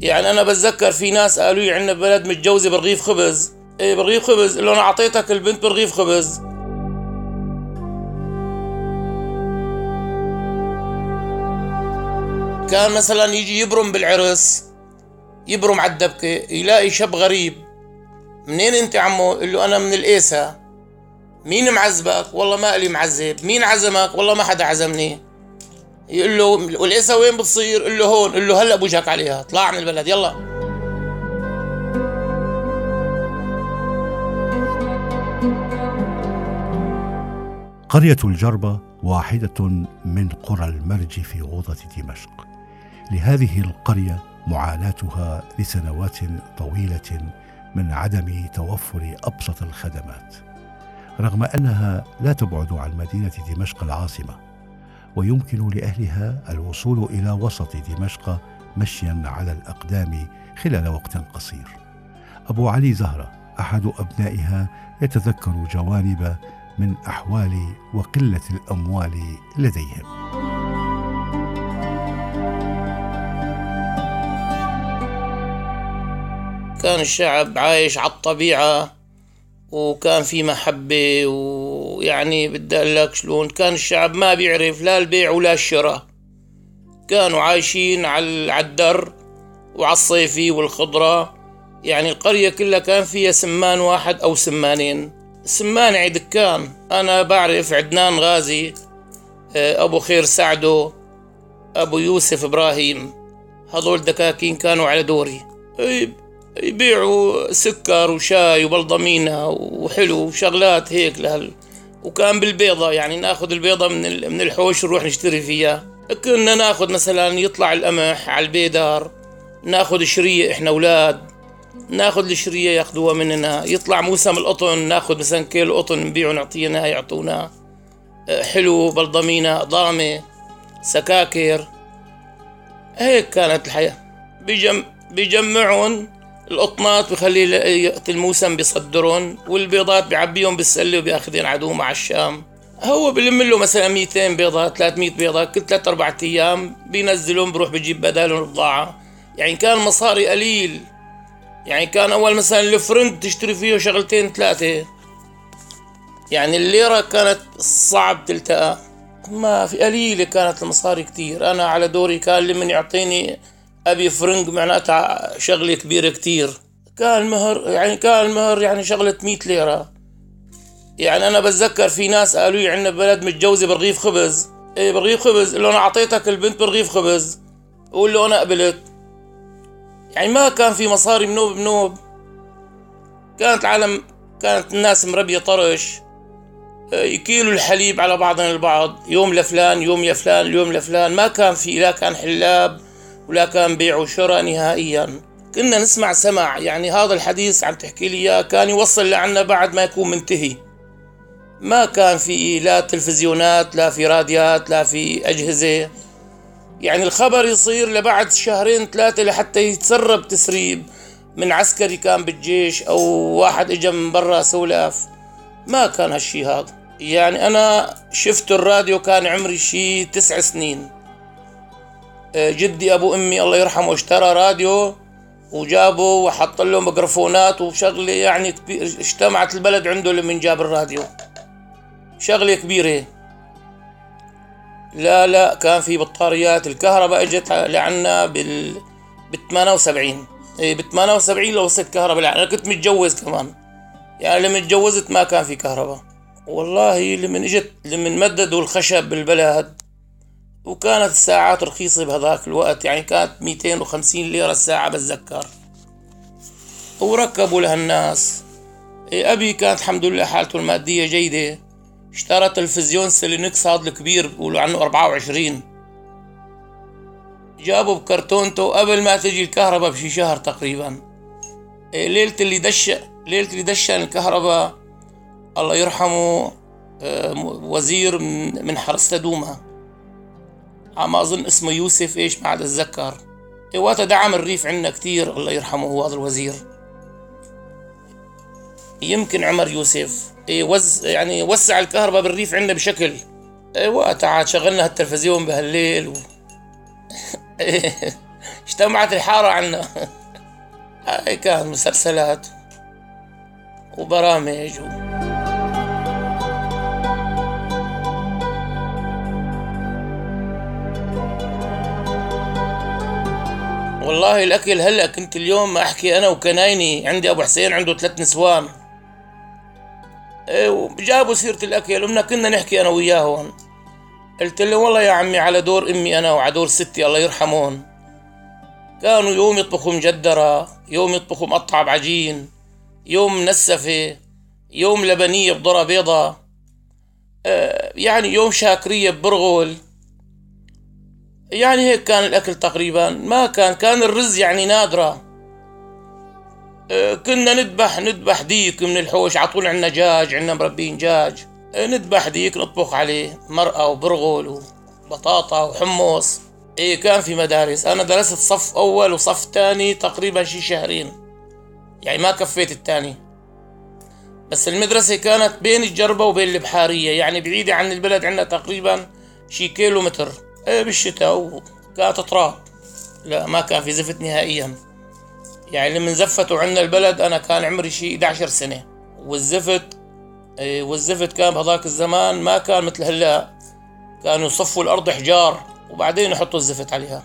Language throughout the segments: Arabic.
يعني أنا بتذكر في ناس قالوا لي عندنا بلد متجوزة برغيف خبز. إيه برغيف خبز. قال له أنا أعطيتك البنت برغيف خبز. كان مثلا يجي يبرم بالعرس يبرم على الدبكة يلاقي شاب غريب. منين أنت عمو؟ يقول له أنا من القيسة. مين معذبك؟ والله ما لي معذب مين عزمك؟ والله ما حدا عزمني. يقول له والقيسة وين بتصير؟ يقول له هون. يقول له هلأ بوجهك عليها. اطلع من البلد. يلا. قرية الجربة واحدة من قرى المرج في غوطة دمشق. لهذه القرية معاناتها لسنوات طويلة من عدم توفر أبسط الخدمات رغم أنها لا تبعد عن مدينة دمشق العاصمة. ويمكن لأهلها الوصول إلى وسط دمشق مشيا على الأقدام خلال وقت قصير. أبو علي زهرة أحد أبنائها يتذكر جوانب من أحوال وقلة الأموال لديهم. كان الشعب عايش على الطبيعة. وكان في محبة ويعني بدي أقول لك شلون كان الشعب ما بيعرف لا البيع ولا الشراء. كانوا عايشين على الدر وعلى الصيفي والخضرة. يعني القرية كلها كان فيها سمان واحد أو سمانين. سمانعي دكان أنا بعرف عدنان غازي آه، أبو خير سعدو أبو يوسف إبراهيم. هذول دكاكين كانوا على دوري. يبيعوا سكر وشاي وبلضمينة وحلو وشغلات هيك لهال. وكان بالبيضة يعني ناخذ البيضة من من الحوش ونروح نشتري فيها. كنا ناخذ مثلا يطلع القمح على البيدار ناخذ شرية إحنا أولاد ناخذ الشرية ياخذوها مننا. يطلع موسم القطن ناخذ مثلا كيلو قطن نبيعه نعطينا يعطونا. حلو بلضمينا ضامة سكاكر. هيك كانت الحياة. بيجم بيجمعهم القطنات بخلي الموسم بيصدرهم والبيضات بيعبيهم بالسلة وبياخذين عدو مع الشام. هو بلم له مثلا 200 بيضة 300 بيضة كل ثلاث أربع أيام بينزلهم بروح بجيب بدالهم بضاعة يعني كان مصاري قليل. يعني كان أول مثلا الفرنك تشتري فيه شغلتين ثلاثة. يعني الليرة كانت صعب تلتقى. ما في قليلة كانت المصاري كتير. أنا على دوري كان اللي من يعطيني أبي فرنك معناتها شغلة كبيرة كتير. كان المهر يعني كان المهر يعني شغلة مية ليرة. يعني أنا بتذكر في ناس قالوا لي عندنا بلد متجوزة برغيف خبز. إيه برغيف خبز؟ قال له أنا أعطيتك البنت برغيف خبز. قول له أنا قبلت. يعني ما كان في مصاري منوب بنوب كانت العالم كانت الناس مربية طرش. آه، يكيلوا الحليب على بعضنا البعض. يوم لفلان يوم لفلان اليوم لفلان. ما كان في لا كان حلاب. ولا كان بيع وشراء نهائيا. كنا نسمع سمع يعني هذا الحديث عم تحكي لي إياه كان يوصل لعنا بعد ما يكون منتهي. ما كان في لا تلفزيونات لا في راديات لا في أجهزة. يعني الخبر يصير لبعد شهرين ثلاثة لحتى يتسرب تسريب. من عسكري كان بالجيش أو واحد إجا من برا سولاف. ما كان هالشي هذا. يعني أنا شفت الراديو كان عمري شي تسع سنين. جدي أبو أمي الله يرحمه اشترى راديو وجابه وحط له ميكروفونات وشغلة يعني كبير اجتمعت البلد عنده لمن جاب الراديو. شغلة كبيرة. لا لا كان في بطاريات. الكهرباء إجت لعنا بال ب 78 اي ب 78 لو وصلت كهرباء أنا كنت متجوز كمان. يعني لما تجوزت ما كان في كهرباء. والله لما إجت لما مددوا الخشب بالبلد وكانت الساعات رخيصة بهذاك الوقت يعني كانت 250 ليرة الساعة بتذكر. وركبوا لها الناس. إيه أبي كانت الحمد لله حالته المادية جيدة. اشترى تلفزيون سيلينكس هذا الكبير بيقولوا عنه 24 جابه بكرتونته قبل ما تجي الكهرباء بشي شهر تقريبا. إيه، ليلة اللي دش ليلة اللي دشن الكهرباء الله يرحمه آه، وزير من حرس دوما عم أظن اسمه يوسف إيش ما عاد أتذكر. إيه، وقتها دعم الريف عنا كتير الله يرحمه هو هذا الوزير يمكن عمر يوسف. إيه، وز يعني وسع الكهرباء بالريف عندنا بشكل. أيوه تعال شغلنا هالتلفزيون بهالليل و... اجتمعت الحارة عنا. هاي كان مسلسلات وبرامج و... والله الأكل هلأ كنت اليوم أحكي أنا وكنايني. عندي أبو حسين عنده ثلاث نسوان. إيه وجابوا سيرة الأكل. ومنا كنا نحكي أنا وياهم. قلت له والله يا عمي على دور أمي أنا وعلى دور ستي الله يرحمهم كانوا يوم يطبخوا مجدرة يوم يطبخوا مقطع بعجين يوم منسفة يوم لبنية بضرة بيضة. آه، يعني يوم شاكرية ببرغل يعني هيك كان الأكل تقريبا. ما كان كان الرز يعني نادرة. آه، كنا نذبح نذبح ديك من الحوش. على طول عنا دجاج عنا مربين دجاج آه، نذبح ديك نطبخ عليه مرقة وبرغل وبطاطا وحمص. إيه كان في مدارس. أنا درست صف أول وصف تاني تقريبا شي شهرين. يعني ما كفيت التاني. بس المدرسة كانت بين الجربة وبين البحارية. يعني بعيدة عن البلد عندنا تقريبا شي كيلو متر بالشتاء وكانت تراب. لا ما كان في زفت نهائيا. يعني لما زفتوا عندنا البلد أنا كان عمري شي 11 سنة. والزفت إيه والزفت كان بهذاك الزمان ما كان مثل هلا. كانوا يصفوا الأرض حجار وبعدين يحطوا الزفت عليها.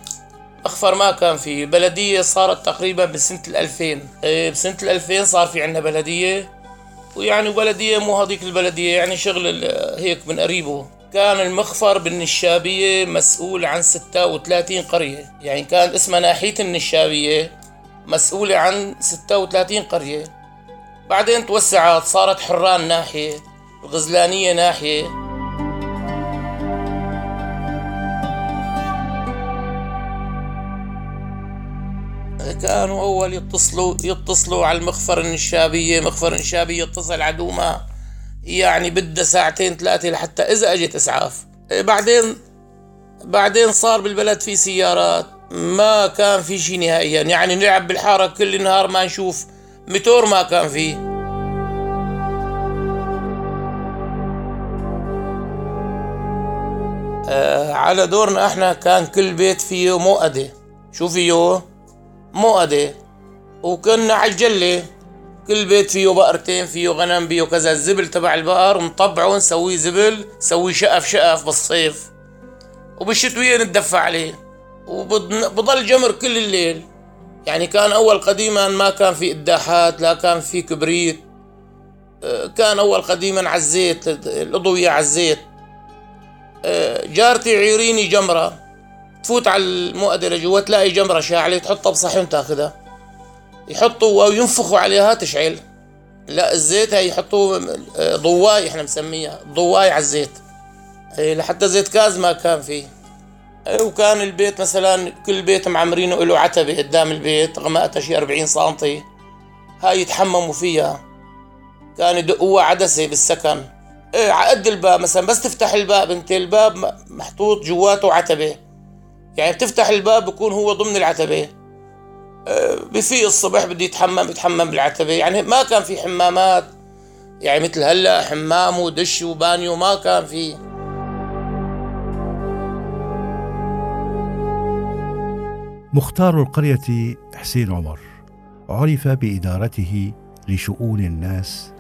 أخفر ما كان في بلدية صارت تقريبا بسنة الألفين. إيه، بسنة الألفين صار في عنا بلدية. ويعني بلدية مو هذيك البلدية يعني شغل هيك من قريبه. كان المخفر بالنشابية مسؤول عن 36 قرية. يعني كان اسمها ناحية النشابية مسؤولة عن 36 قرية. بعدين توسعت صارت حران ناحية الغزلانية ناحية. كانوا أول يتصلوا يتصلوا على المخفر النشابية. مخفر النشابية يتصل على دوما يعني بدها ساعتين ثلاثة لحتى إذا أجت إسعاف. إيه، بعدين بعدين صار بالبلد في سيارات. ما كان في شيء نهائيا. يعني نلعب بالحارة كل نهار ما نشوف. متور ما كان فيه آه على دورنا إحنا كان كل بيت فيه مؤدة. شو فيه؟ مؤدة. وكنا على الجلة. كل بيت فيه بقرتين فيه غنم فيه كذا. الزبل تبع البقر ونطبعه نسويه زبل نسويه شقف شقف بالصيف. وبالشتوية نتدفى عليه. وبضل جمر كل الليل. يعني كان أول قديما ما كان في إداحات لا كان في كبريت. آه، كان أول قديما على الزيت الأضوية على الزيت. آه، جارتي عيريني جمرة. تفوت على المؤدرة جوا تلاقي جمرة شاعلة تحطها بصحن تاخذها. يحطوا وينفخوا عليها تشعل لا الزيت هي يحطوا آه، ضواي إحنا مسميها ضواي على الزيت. لحتى زيت كاز ما كان فيه. وكان البيت مثلا كل بيت معمرينه له عتبة قدام البيت غمقتها شي 40 سنتي. هاي يتحمموا فيها. كان يدقوها عدسة بالسكن. إيه عقد الباب مثلا بس تفتح الباب أنت الباب محطوط جواته عتبة. يعني بتفتح الباب بكون هو ضمن العتبة. بفيق الصبح بده يتحمم يتحمم بالعتبة. يعني ما كان في حمامات. يعني مثل هلأ حمام ودش وبانيو ما كان في. مختار القرية حسين عمر. عرف بإدارته لشؤون الناس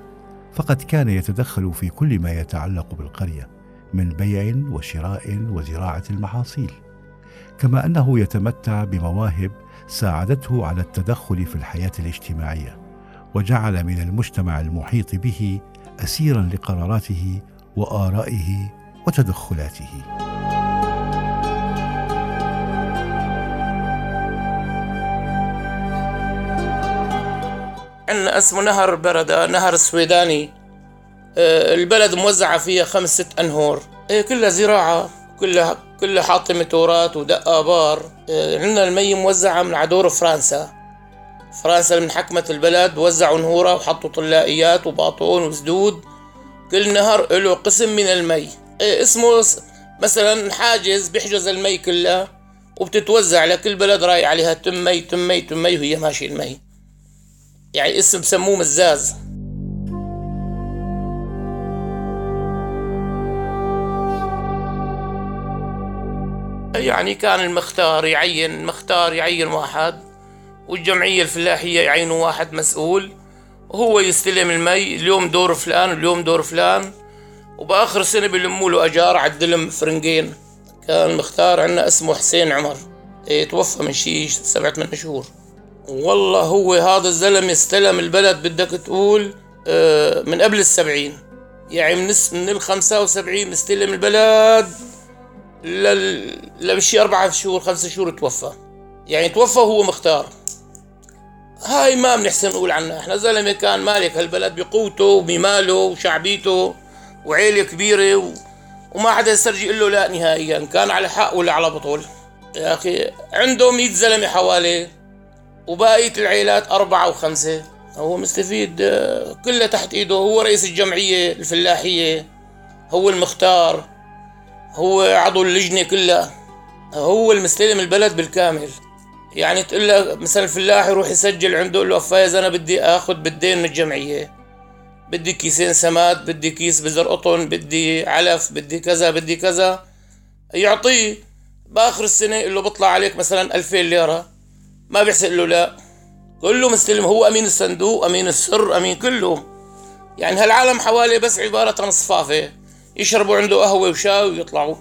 فقد كان يتدخل في كل ما يتعلق بالقرية من بيع وشراء وزراعة المحاصيل. كما أنه يتمتع بمواهب ساعدته على التدخل في الحياة الاجتماعية وجعل من المجتمع المحيط به اسيرا لقراراته وآرائه وتدخلاته. عندنا اسمه نهر بردة نهر السويداني آه، البلد موزعة فيها خمس ست أنهور. كلها زراعة كلها كلها حاطة متورات ودق آبار. آه، عندنا المي موزعة من عدور فرنسا. فرنسا من حكمت البلد وزعوا نهورة وحطوا طلائيات وباطون وسدود كل نهر له قسم من المي. آه، اسمه مثلا حاجز بيحجز المي كلها وبتتوزع لكل بلد راي عليها تم مي تم مي تم مي وهي ماشي المي. يعني اسم بسموه مزاز. يعني كان المختار يعين المختار يعين واحد والجمعية الفلاحية يعينوا واحد مسؤول. وهو يستلم المي اليوم دور فلان اليوم دور فلان. وبآخر السنة بيلموا له أجار عدلم فرنجين. كان المختار عندنا اسمه حسين عمر. إيه توفى من شي سبعة ثمان شهور. والله هو هذا الزلمة استلم البلد بدك تقول آه من قبل السبعين. يعني من من الخمسة وسبعين مستلم البلد. لل... لبشي أربعة شهور خمسة شهور توفى. يعني توفى وهو مختار. هاي ما بنحسن نقول عنها. إحنا زلمة كان مالك هالبلد بقوته وبماله وشعبيته وعيلة كبيرة و... وما حدا يسترجي له لا نهائيا. كان على حق ولا على بطول. يا أخي عنده مئة زلمة حواليه وبقية العيلات أربعة وخمسة. هو مستفيد كله تحت إيده. هو رئيس الجمعية الفلاحية هو المختار. هو عضو اللجنة كلها. هو المستلم البلد بالكامل. يعني تقول له مثلا الفلاح يروح يسجل عنده يقول له فايز أنا بدي آخذ بالدين من الجمعية. بدي كيسين سماد بدي كيس بذر قطن بدي علف بدي كذا بدي كذا. يعطيه. بآخر السنة يقول له بطلع عليك مثلا 2000 ليرة. ما بيحسن له لا. كله مستلم هو أمين الصندوق أمين السر أمين كله. يعني هالعالم حوالي بس عبارة عن صفافة. يشربوا عنده قهوة وشاي ويطلعوا.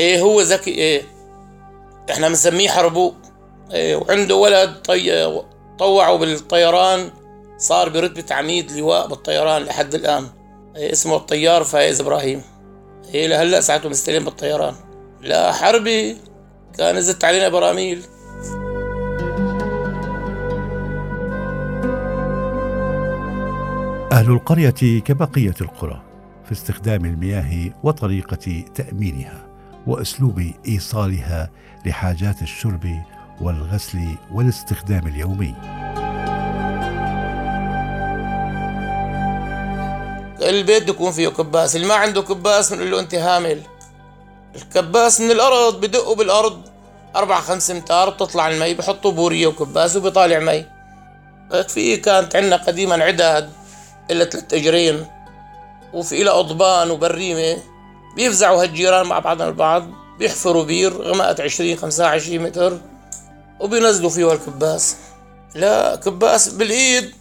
إيه هو ذكي إيه. إحنا بنسميه حربوق إيه وعنده ولد طي... طوعه بالطيران صار برتبة عميد لواء بالطيران لحد الآن. إيه اسمه الطيار فايز إبراهيم. إيه لهلأ ساعته مستلم بالطيران. لا حربي كان نزلت علينا براميل أهل القرية كبقية القرى. في استخدام المياه وطريقة تأمينها وأسلوب إيصالها لحاجات الشرب والغسل والاستخدام اليومي. البيت يكون فيه كباس اللي ما عنده كباس بنقول له انت هامل الكباس من الأرض بدقوا بالأرض. أربعة خمس امتار بتطلع المي بحطوا بورية وكباس وبيطالع مي. في كانت عندنا قديما عداد إلا ثلاث أجرين. وفي إلى أضبان وبريمة بيفزعوا هالجيران مع بعضهم البعض بيحفروا بير غمقت عشرين خمسة وعشرين متر وبينزلوا فيه الكباس. لا كباس بالإيد.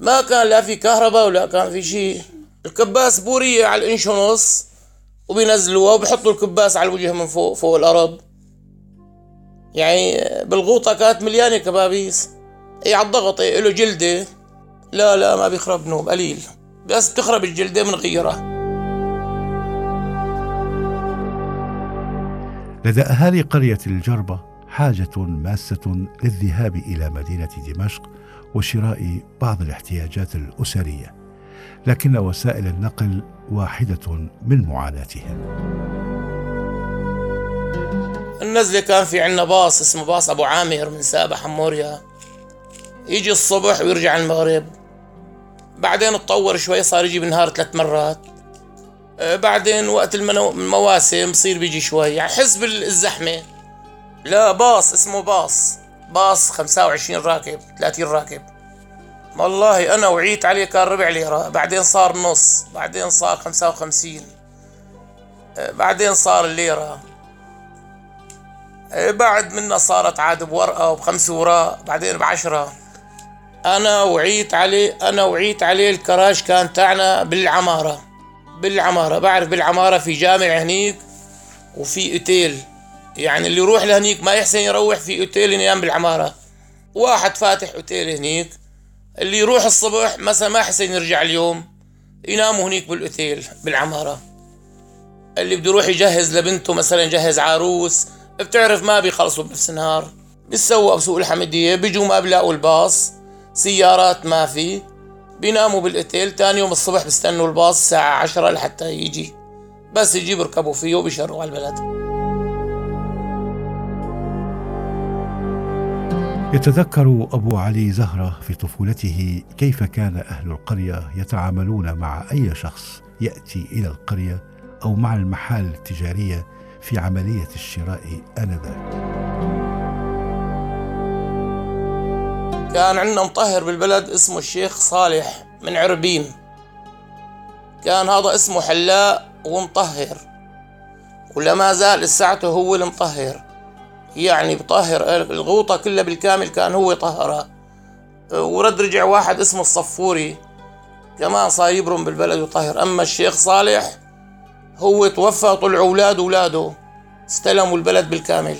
ما كان لا في كهرباء ولا كان في شيء الكباس بورية على الإنش ونص وبينزلوها وبيحطوا الكباس على الوجه من فوق فوق الأرض. يعني بالغوطة كانت مليانة كبابيس. أي على الضغط اي له جلدة. لا لا ما بيخرب نوم قليل بس بتخرب الجلدة بنغيرها لدى أهالي قرية الجربة حاجة ماسة للذهاب إلى مدينة دمشق وشراء بعض الاحتياجات الأسرية لكن وسائل النقل واحدة من معاناتهم. النزلة كان في عنا باص اسمه باص أبو عامر من سابا حموريا يجي الصبح ويرجع المغرب. بعدين اتطور شوي صار يجي بالنهار ثلاث مرات. آه، بعدين وقت المواسم بصير بيجي شوي. يعني حسب الزحمة. لا باص اسمه باص. باص 25 راكب 30 راكب. والله أنا وعيت عليه كان ربع ليرة. بعدين صار نص بعدين صار 55 آه، بعدين صار الليرة. آه، بعد منا صارت عاد بورقة وبخمس وراء بعدين بعشرة. أنا وعيت عليه أنا وعيت عليه الكراش كان تاعنا بالعمارة بالعمارة. بعرف بالعمارة في جامع هنيك وفي أوتيل. يعني اللي يروح لهنيك ما يحسن يروح في أوتيل ينام بالعمارة. واحد فاتح أوتيل هنيك اللي يروح الصبح مثلا ما يحسن يرجع اليوم يناموا هنيك بالأوتيل بالعمارة. اللي بده يروح يجهز لبنته مثلا يجهز عروس. بتعرف ما بيخلصوا بنفس النهار. بيسووا بسوق الحمدية بيجوا ما بلاقوا الباص. سيارات ما في. بيناموا بالأوتيل تاني يوم الصبح بيستنوا الباص الساعة عشرة لحتى يجي. بس يجي بيركبوا فيه وبيشروا على البلد. يتذكر أبو علي زهرة في طفولته كيف كان أهل القرية يتعاملون مع أي شخص يأتي إلى القرية أو مع المحال التجارية في عملية الشراء آنذاك. كان عندنا مطهر بالبلد اسمه الشيخ صالح من عربين. كان هذا اسمه حلاق ومطهر. ولا ما زال لساعته هو المطهر يعني بطهر الغوطة كلها بالكامل كان هو طهرها. ورد رجع واحد اسمه الصفوري. كمان صار يبرم بالبلد وطهر. أما الشيخ صالح هو توفى طلعوا أولاده أولاده استلموا البلد بالكامل.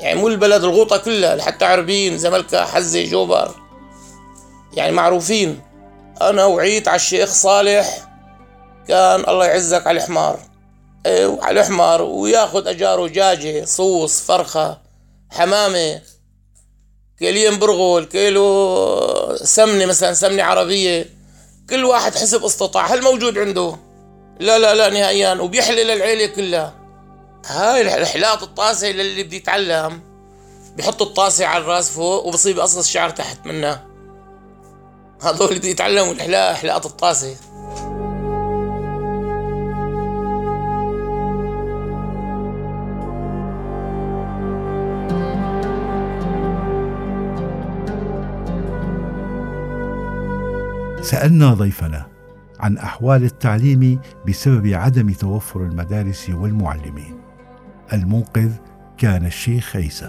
يعني مو البلد الغوطة كلها لحتى عربين زملكة حزة جوبر. يعني معروفين. أنا وعيت على الشيخ صالح كان الله يعزك على الحمار. إيه، على الحمار وياخذ أجاره جاجة صوص فرخة حمامة. كيلين برغل كيلو سمنة مثلا سمنة عربية. كل واحد حسب استطاع هل موجود عنده؟ لا لا لا نهائيا. وبيحلل العيلة كلها. هاي الحلاط الطاسة للي بده يتعلم. بحط الطاسة على الرأس فوق وبصيب قصص الشعر تحت منها. هذول اللي بده يتعلموا الحلاق حلاقة الطاسة. سألنا ضيفنا عن أحوال التعليم بسبب عدم توفر المدارس والمعلمين. المنقذ كان الشيخ عيسى.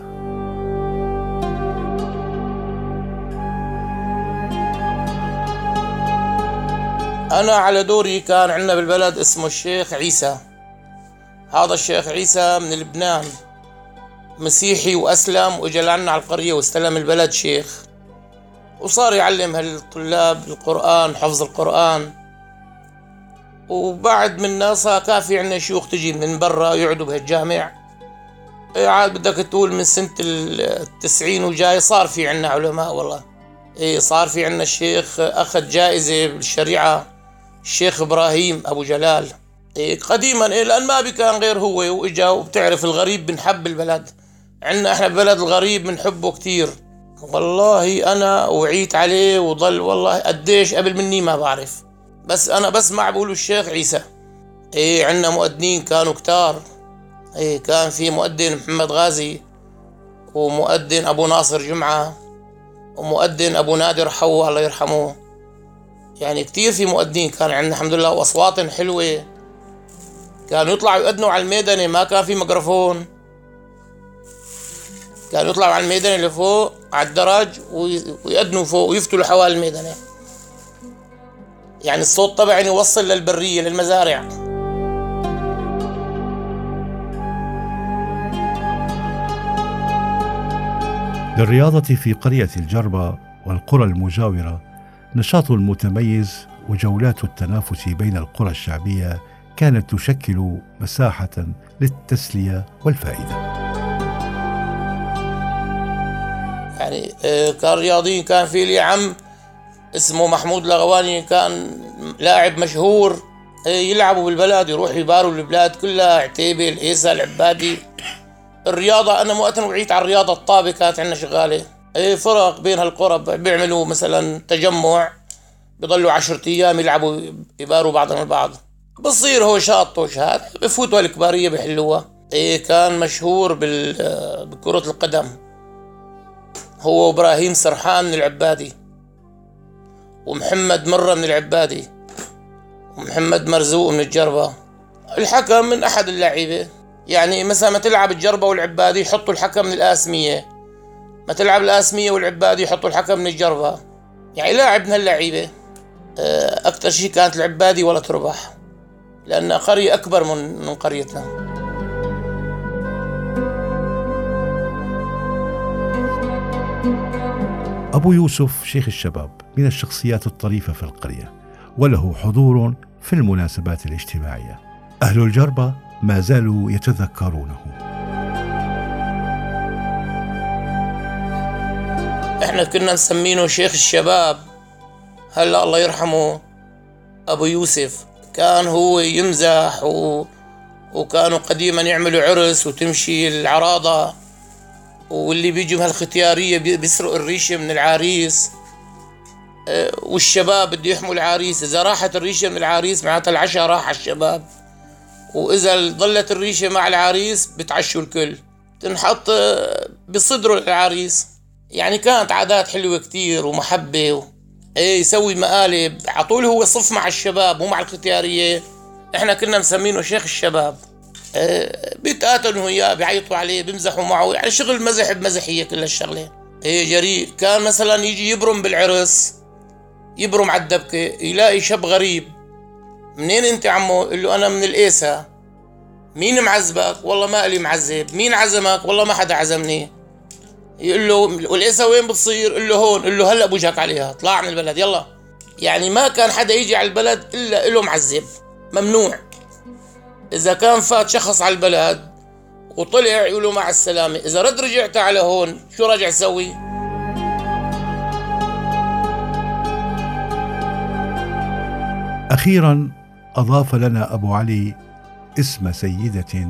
أنا على دوري كان عندنا بالبلد اسمه الشيخ عيسى. هذا الشيخ عيسى من لبنان مسيحي وأسلم وإجا لعنا على القرية واستلم البلد شيخ. وصار يعلم هالطلاب القرآن حفظ القرآن. وبعد من صار كافي عندنا شيوخ تجي من برا يقعدوا بهالجامع. إيه عاد بدك تقول من سنة التسعين وجاي صار في عندنا علماء والله. إيه صار في عندنا الشيخ أخذ جائزة بالشريعة الشيخ إبراهيم أبو جلال. إيه قديما إيه لأن ما كان غير هو وإجا. وبتعرف الغريب بنحب البلد. عندنا إحنا بلد الغريب بنحبه كتير. والله أنا وعيت عليه وضل والله قديش قبل مني ما بعرف. بس أنا بسمع بقولوا الشيخ عيسى. إيه عندنا مؤذنين كانوا كتار. إيه كان في مؤذن محمد غازي ومؤذن أبو ناصر جمعة ومؤذن أبو نادر حو الله يرحمه. يعني كتير في مؤذنين كان عندنا الحمد لله وأصواتهم حلوة. كانوا يطلعوا يؤذنوا على الميدانة ما كان في ميكروفون. كانوا يطلعوا على الميدانة اللي فوق على الدرج ويأذنوا فوق ويفتلوا حوالي الميدانة. يعني الصوت طبعا يوصل للبرية للمزارع للرياضة في قرية الجربة والقرى المجاورة نشاط متميز وجولات التنافس بين القرى الشعبية كانت تشكل مساحة للتسلية والفائدة. يعني آه، كان رياضي كان في لي عم اسمه محمود لغواني كان لاعب مشهور. آه، يلعبوا بالبلد يروح يباروا البلاد كلها. عتيبة الإيسا العبادي. الرياضة أنا وقت وعيت على الرياضة الطابة كانت عندنا شغالة. إيه فرق بين هالقرى بيعملوا مثلا تجمع بضلوا عشرة أيام يلعبوا يباروا بعضهم البعض. بصير هو شاط وشهاد بفوتوا الكبارية بحلوها إيه كان مشهور بكرة القدم. هو وابراهيم سرحان العبادي. ومحمد مرة من العبادي ومحمد مرزوق من الجربة. الحكم من أحد اللعيبة. يعني مثلا ما تلعب الجربة والعبادي يحطوا الحكم من الآسمية. ما تلعب الآسمية والعبادي يحطوا الحكم من الجربة. يعني لاعب من هاللعيبة آه، أكثر شيء كانت العبادي ولا تربح لأنها قرية أكبر من من قريتنا. أبو يوسف شيخ الشباب من الشخصيات الطريفة في القرية وله حضور في المناسبات الاجتماعية. أهل الجربة ما زالوا يتذكرونه. إحنا كنا نسمينه شيخ الشباب. هلا الله يرحمه أبو يوسف. كان هو يمزح و... وكانوا قديما يعملوا عرس وتمشي العراضة. واللي بيجوا بهالختيارية بيسرقوا الريشة من العريس. أه، والشباب بده يحموا العريس. إذا راحت الريشة من العريس معناتها العشاء راح على الشباب. وإذا ضلت الريشة مع العريس بتعشوا الكل. تنحط أه، بصدره العريس يعني كانت عادات حلوة كتير ومحبة و... إيه يسوي مقالب. على طول هو صف مع الشباب مو مع الختيارية. إحنا كنا مسمينه شيخ الشباب. آه، بيتقاتلوا وياه بيعيطوا عليه بيمزحوا معه. يعني شغل مزح بمزحية كل هالشغلة. إيه جريء. كان مثلا يجي يبرم بالعرس يبرم على الدبكة يلاقي شاب غريب. منين أنت عمو؟ يقول له أنا من القيسة. مين معذبك والله ما لي معذب مين عزمك؟ والله ما حدا عزمني. يقول له والقيسة وين بتصير؟ يقول له هون. يقول له هلأ بوجهك عليها. طلع من البلد. يلا. يعني ما كان حدا يجي على البلد إلا له معذب ممنوع. إذا كان فات شخص على البلد وطلع يقولوا مع السلامة إذا رد رجعت على هون شو راجع تسوي؟ أخيرا أضاف لنا أبو علي اسم سيدة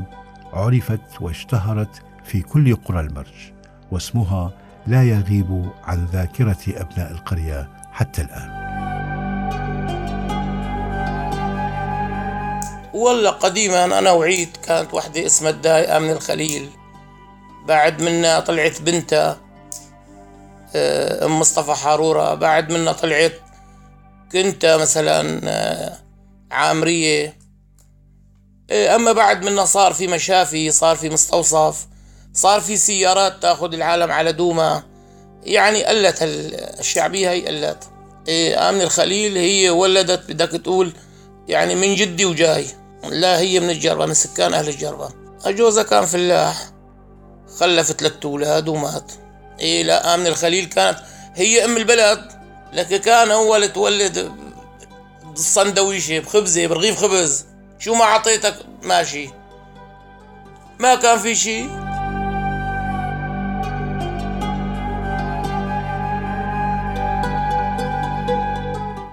عرفت واشتهرت في كل قرى المرج واسمها لا يغيب عن ذاكرة أبناء القرية حتى الآن والله قديما أنا وعيت كانت وحدة اسمها الدايقة من الخليل. بعد منا طلعت بنتها آه، أم مصطفى حارورة. بعد منا طلعت كنت مثلا آه، عامرية. آه، أما بعد منا صار في مشافي صار في مستوصف صار في سيارات تأخذ العالم على دوما. يعني قلت الشعبية هي قلت. آمن الخليل هي ولدت بدك تقول يعني من جدي وجاي. لا هي من الجربة من سكان أهل الجربة. جوزها كان فلاح خلفت ثلاث أولاد ومات. إيه لا آمن الخليل كانت هي أم البلد لكن كان أول تولد بالصندويشة بخبزة برغيف خبز. شو ما عطيتك ماشي. ما كان في شيء.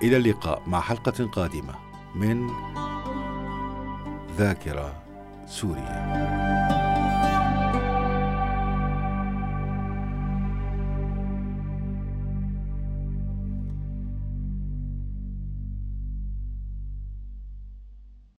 إلى اللقاء مع حلقة قادمة من ذاكرة سوريا